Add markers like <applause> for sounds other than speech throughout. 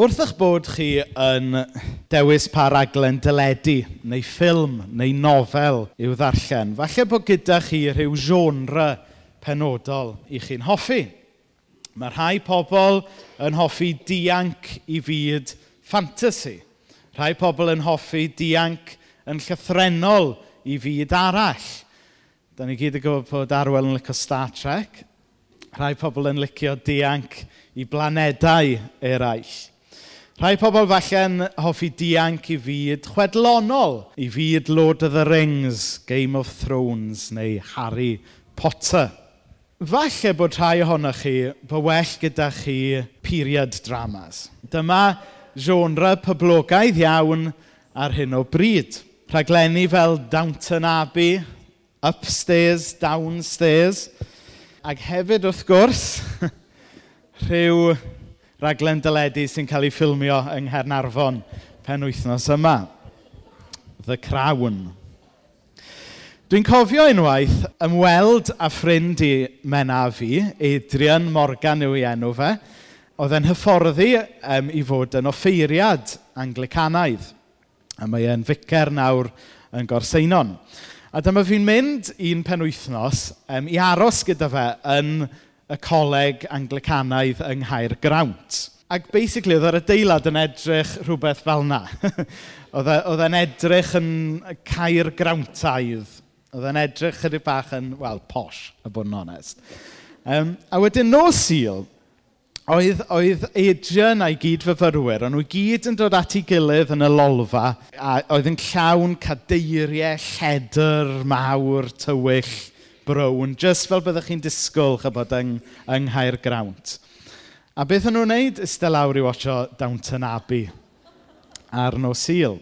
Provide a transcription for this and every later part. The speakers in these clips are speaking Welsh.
wrth eich bod chi yn dewis pa raglen dyledu, neu ffilm, neu nofel i'w ddarllen, falle bod gyda chi rhyw genre penodol i chi'n hoffi. Mae rhai pobl yn hoffi dianc i fyd ffantasi. Rhai pobl yn hoffi dianc yn llythrenol i fyd arall. Da ni gyd yn gwybod bod Arwel yn licio Star Trek. Rhai pobl yn licio dianc i blanedau eraill. Rhai pobl falle'n hoffi dianc i fyd chwedlonol, i fyd Lord of the Rings, Game of Thrones neu Harry Potter. Falle bod rhai ohonoch chi bod well gyda chi period dramas. Dyma genre poblogaidd iawn ar hyn o bryd. Rhaglenni fel Downton Abbey, Upstairs, Downstairs, ac hefyd wrth gwrs, <laughs> rhyw raglen dyledu sy'n cael ei ffilmio yng Nghernarfon pen wythnos yma. The Crown. Dwi'n cofio unwaith ymweld a ffrind i mena fi, Adrian Morgan yw ei enw fe, oedd e'n hyfforddi um, i fod yn offeiriad Anglicanaidd. A mae e'n ficer nawr yn Gorseinon. A dyma fi'n mynd un penwythnos um, i aros gyda fe yn y coleg Anglicanaidd yng Nghaer Grawnt. Ac basically, oedd yr adeilad yn edrych rhywbeth fel na. <laughs> E, oedd e'n edrych yn cair Grawntaidd. Oedd e'n edrych chydig bach yn, wel, posh, y bod yn onest. Um, a wedyn nos syl, oedd, oedd Adrian a'i gyd fyfyrwyr, ond nhw gyd yn dod at ei gilydd yn y lolfa, a oedd yn llawn cadeiriau, lledr, mawr, tywyll, brown, just fel byddwch chi'n disgwyl chybod yng, yng Nghaer Grawnt. A beth yn nhw'n wneud? Ysda lawr i watcho Downton Abbey ar nos sil.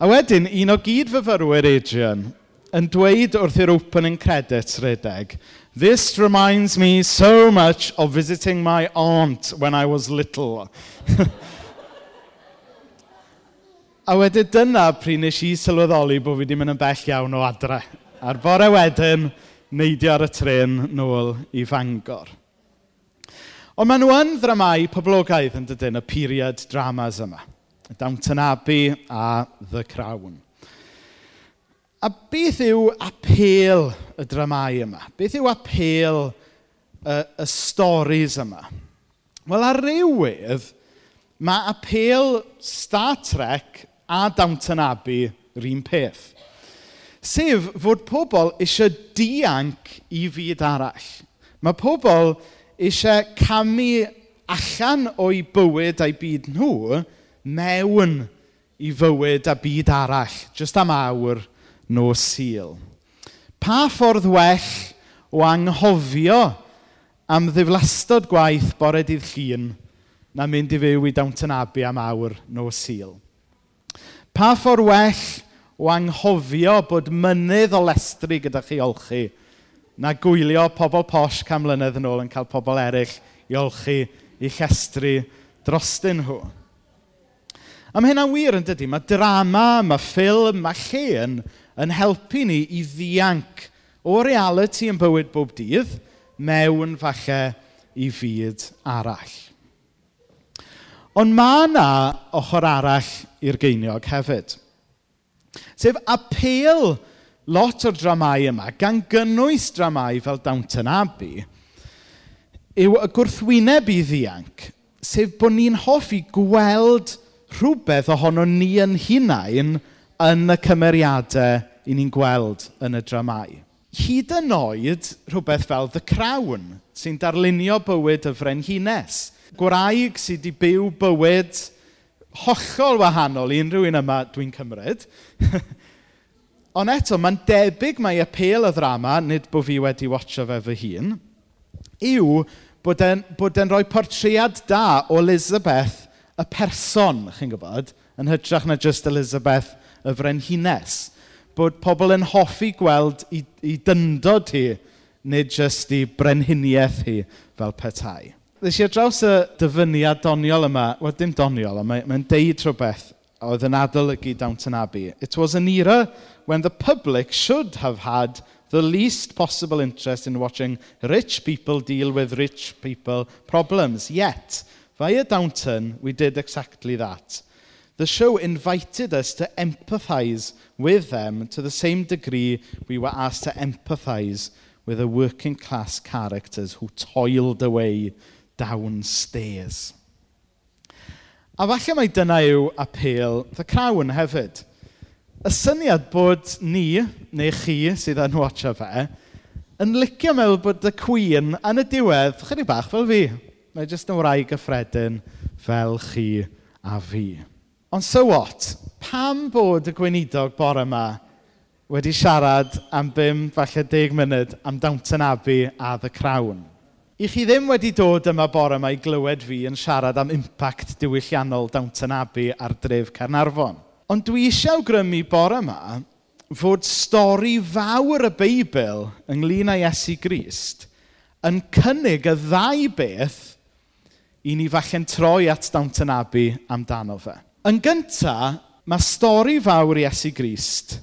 A wedyn, un o gyd fyfyrwyr Adrian yn dweud wrth i'r opening credits redeg, This reminds me so much of visiting my aunt when I was little. <laughs> a wedyn dyna pryd nes i sylweddoli bod fi wedi mynd yn bell iawn o adre. A'r bore wedyn, neidio ar y tren nôl i Fangor. Ond maen nhw yn ddramau poblogaidd yn dydyn, y period dramas yma. Downton Abbey a The Crown. A beth yw apel y dramau yma? Beth yw apel y, y storys yma? Wel, ar rywydd, mae apel Star Trek a Downton Abbey yr un peth. Sef fod pobl eisiau dianc i fyd arall. Mae pobl eisiau camu allan o'i bywyd a'i byd nhw mewn i fywyd a byd arall, jyst am awr no sil. Pa ffordd well o anghofio am ddiflastod gwaith bore dydd llun na mynd i fyw i Downton Abbey am awr no sil? Pa ffordd well o anghofio bod mynydd o lestri gyda chi olchi na gwylio pobl posh cam mlynedd yn ôl yn cael pobl eraill i olchi i llestri drostyn nhw. A mae hynna'n wir yn dydy. Mae drama, mae ffilm, mae llun yn helpu ni i ddianc o reality yn bywyd bob dydd mewn falle i fyd arall. Ond mae yna ochr arall i'r geiniog hefyd. Sef apel lot o'r dramau yma, gan gynnwys dramau fel Downton Abbey, yw y gwrthwyneb i ddianc, sef bod ni'n hoffi gweld rhywbeth ohono ni yn hunain yn y cymeriadau i ni'n gweld yn y dramau. Hyd yn oed rhywbeth fel The Crown, sy'n darlunio bywyd y frenhines. Gwraig sydd wedi byw bywyd hollol wahanol i unrhyw un yma dwi'n cymryd. <laughs> Ond eto, mae'n debyg mai apel y ddrama, nid bod fi wedi watcho fe fy hun, yw bod e'n, bod en rhoi portread da o Elizabeth y person, chi'n gwybod, yn hytrach na just Elizabeth y frenhines. Bod pobl yn hoffi gweld i, i dyndod hi, nid just i brenhiniaeth hi fel petai. Ddys i ar draws y dyfyniad doniol yma, wel dim doniol, ond mae'n mae deud rhywbeth oedd yn adolygu Downton Abbey. It was an era when the public should have had the least possible interest in watching rich people deal with rich people problems. Yet, via Downton, we did exactly that. The show invited us to empathize with them to the same degree we were asked to empathize with the working class characters who toiled away downstairs. A falle mai dyna yw apel the crown hefyd. Y syniad bod ni, neu chi sydd yn watcha fe, yn licio meddwl bod y cwyn yn y diwedd chydig bach fel fi. Mae jyst yn wraig gyffredin fel chi a fi. Ond so what? Pam bod y gweinidog bore yma wedi siarad am bum, falle deg munud, am Downton Abbey a The Crown? i chi ddim wedi dod yma bore yma i glywed fi yn siarad am impact diwylliannol Downton Abbey ar dref Carnarfon. Ond dwi eisiau awgrymu bore yma fod stori fawr y Beibl ynglyn â Iesu Grist yn cynnig y ddau beth i ni falle'n troi at Downton Abbey amdano fe. Yn gyntaf, mae stori fawr Iesu Grist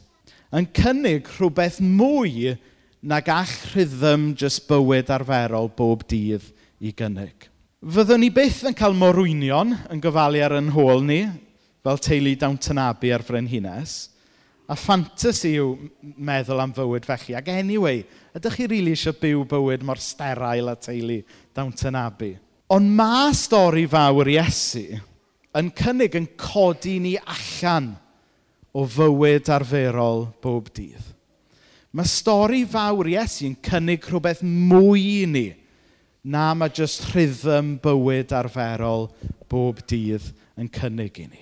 yn cynnig rhywbeth mwy na gall rhythm jyst bywyd arferol bob dydd i gynnig. Fyddwn ni byth yn cael morwynion yn gofalu ar yn hôl ni, fel teulu Downton Abbey ar Frenhines, a ffantasi yw meddwl am fywyd felly. Ac anyway, ydych chi rili really eisiau byw bywyd mor sterail a teulu Downton Abbey? Ond mae stori fawr Iesu yn cynnig yn codi ni allan o fywyd arferol bob dydd. Mae stori fawr Iesu'n cynnig rhywbeth mwy i ni na mae jyst rhythm bywyd arferol bob dydd yn cynnig i ni.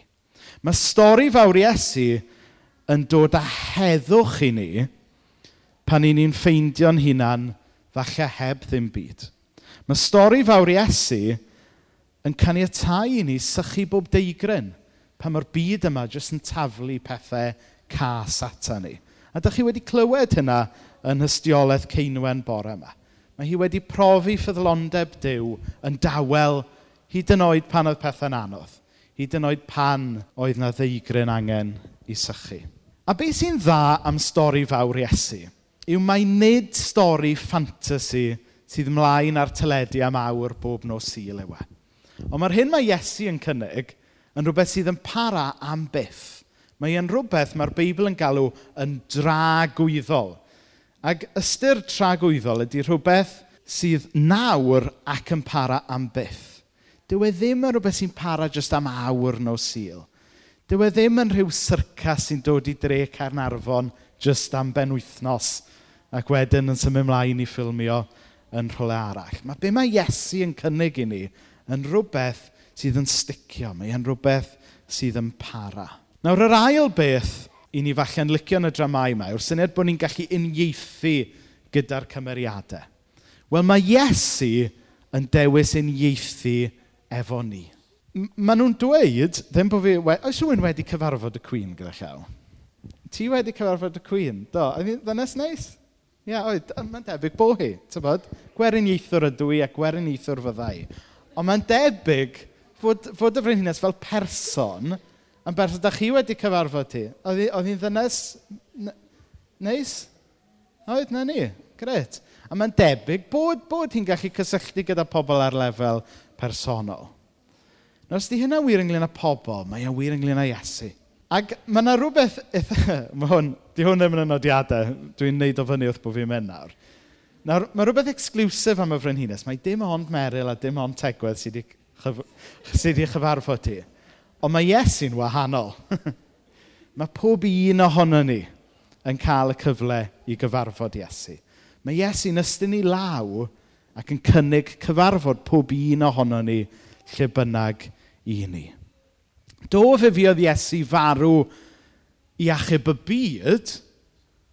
Mae stori fawr Iesu yn dod â heddwch i ni pan i ni'n ffeindio'n hunan falle heb ddim byd. Mae stori fawr Iesu yn caniatau i ni sychu bob deigryn pan mae'r byd yma jyst yn taflu pethau cas ata ni. A dach chi wedi clywed hynna yn Hystiolaeth Ceinwen bore yma. Mae hi wedi profi ffyddlondeb Dyw yn dawel hyd yn oed pan oedd pethau'n anodd. Hyd yn oed pan oedd na ddeigryn angen i sychu. A beth sy'n dda am stori fawr Iesu yw mai nid stori ffantasi sydd ymlaen ar teledu am awr bob nos sul yw e. Ond mae'r hyn mae Iesu yn cynnig yn rhywbeth sydd yn para am byth Mae e'n rhywbeth mae'r Beibl yn galw yn dragwyddol. Ac ystyr tragwyddol ydy rhywbeth sydd nawr ac yn para am byth. Dyw e ddim yn rhywbeth sy'n para jyst am awr no sil. Dyw e ddim yn rhyw syrcas sy'n dod i dre Carnarfon jyst am benwythnos ac wedyn yn symud ymlaen i ffilmio yn rhywle arall. Mae be mae Iesu yn cynnig i ni yn rhywbeth sydd yn sticio, mae yn rhywbeth sydd yn para. Nawr yr ail beth i ni falle'n licio yn y dramau yma yw'r syniad bod ni'n gallu unieithu gyda'r cymeriadau. Wel mae Iesu yn dewis unieithu efo ni. M maen nhw'n dweud, ddim bod fi... We Oes rhywun wedi cyfarfod y Cwyn gyda llaw? Ti wedi cyfarfod y Cwyn? Do, I ddynes neis? Ie, yeah, oed, mae'n debyg bo hi, tybod? Gwerin eithwr ydw i a gwerin eithwr fyddai. Ond mae'n debyg fod, fod y frenhines fel person Yn berson, da chi wedi cyfarfod ti. Oedd hi'n ddynes neis? Oedd, na ni. Gret. A mae'n debyg bod, bod hi'n gallu cysylltu gyda pobl ar lefel personol. Nawr, os di hynna wir ynglyn â pobl, mae e'n wir ynglyn â Iesu. Ac mae yna rhywbeth... <laughs> mae hwn, di hwn ddim yn nodiadau. dwi'n neud o fyny wrth bod fi'n mynd nawr. Nawr, mae rhywbeth exclusif am y frenhines. Mae dim ond Meryl a dim ond Tegwedd sydd wedi chyf... sy chyfarfod ti. Ond mae Iesu'n wahanol. <laughs> mae pob un ohono ni yn cael y cyfle i gyfarfod Iesu. Mae Iesu'n ystyn ni law ac yn cynnig cyfarfod pob un ohono ni lle bynnag i ni. Do fe fiodd Iesu farw i achub y byd,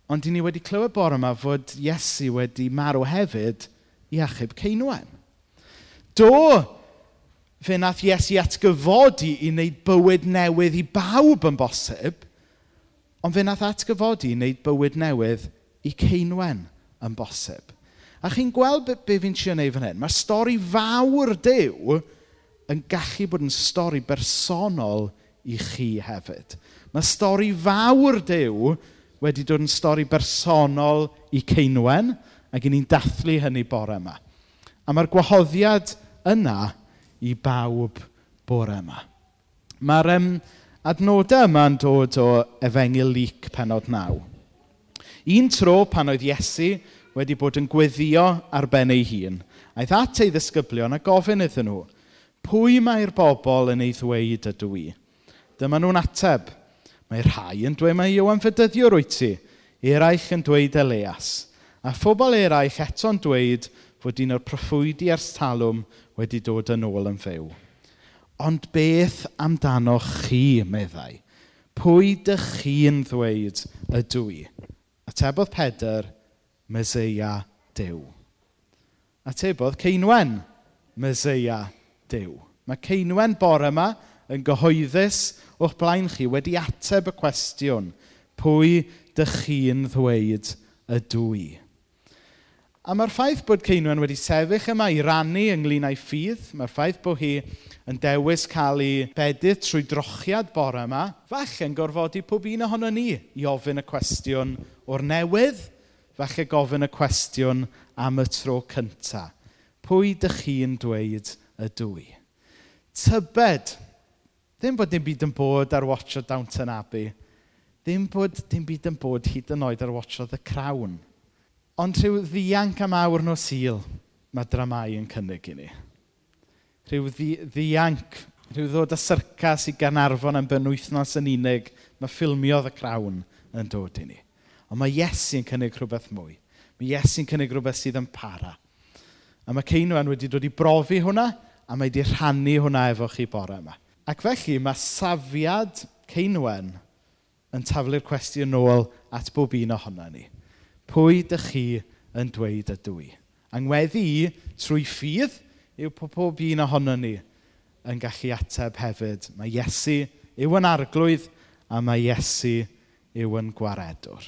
ond i ni wedi clywed bore yma fod Iesu wedi marw hefyd i achub Ceinwen. Do fe nath Iesu atgyfodi i wneud bywyd newydd i bawb yn bosib, ond fe nath atgyfodi i wneud bywyd newydd i ceinwen yn bosib. A chi'n gweld be, be fi'n trio wneud fan hyn? Mae'r stori fawr dew yn gallu bod yn stori bersonol i chi hefyd. Mae stori fawr Dyw wedi dod yn stori bersonol i Ceinwen, ac i ni'n dathlu hynny bore yma. A mae'r gwahoddiad yna i bawb bore yma. Mae'r um, adnodau yma'n dod o Efengil Lyc penod naw. Un tro pan oedd Iesu wedi bod yn gweddio ar ben ei hun, aeth at ei ddisgyblion a gofyn iddyn nhw, pwy mae'r bobl yn ei ddweud ydw i? Dyma nhw'n ateb. Mae rhai yn dweud mae Iwan Fydyddiwr wyt ti, eraill yn dweud Elias, a phobl eraill eto'n dweud fod un o'r proffwydi ers talwm wedi dod yn ôl yn fyw. Ond beth amdanoch chi, meddai? Pwy dych chi'n ddweud ydw i? Atebodd Pedr, Meseia Dyw. Atebodd Ceinwen, Meseia Dyw. Mae Ceinwen bore yma yn gyhoeddus o'ch blaen chi wedi ateb y cwestiwn, pwy dych chi'n ddweud ydw i? A mae'r ffaith bod Ceinwen wedi sefyll yma i rannu ynglyn â'i ffydd, mae'r ffaith bod hi yn dewis cael ei bedydd trwy drochiad bore yma, falle'n gorfodi pob un ohono ni i ofyn y cwestiwn o'r newydd, falle gofyn y cwestiwn am y tro cyntaf. Pwy dych chi'n dweud ydw i? Tybed, ddim bod dim byd yn bod ar watch o Downton Abbey, ddim bod dim byd yn bod hyd yn oed ar watch o The Crown – Ond rhyw ddianc am awr nos sul, mae dramau yn cynnig i ni. Rhyw ddi ddianc, rhyw ddod â syrcas i Ganarfon yn benwythnos yn unig, mae ffilmiodd y crawn yn dod i ni. Ond mae Iesu'n cynnig rhywbeth mwy. Mae Iesu'n cynnig rhywbeth sydd yn para. A mae Ceinwen wedi dod i brofi hwnna, a mae wedi rhannu hwnna efo chi bore yma. Ac felly mae safiad Ceinwen yn taflu'r cwestiwn nôl at bob un ohono ni. Pwy dych chi yn dweud ydw i? Angweddi i, trwy ffydd, yw pob un ohono ni yn gallu ateb hefyd. Mae Iesu yw yn arglwydd a mae Iesu yw yn gwaredwr.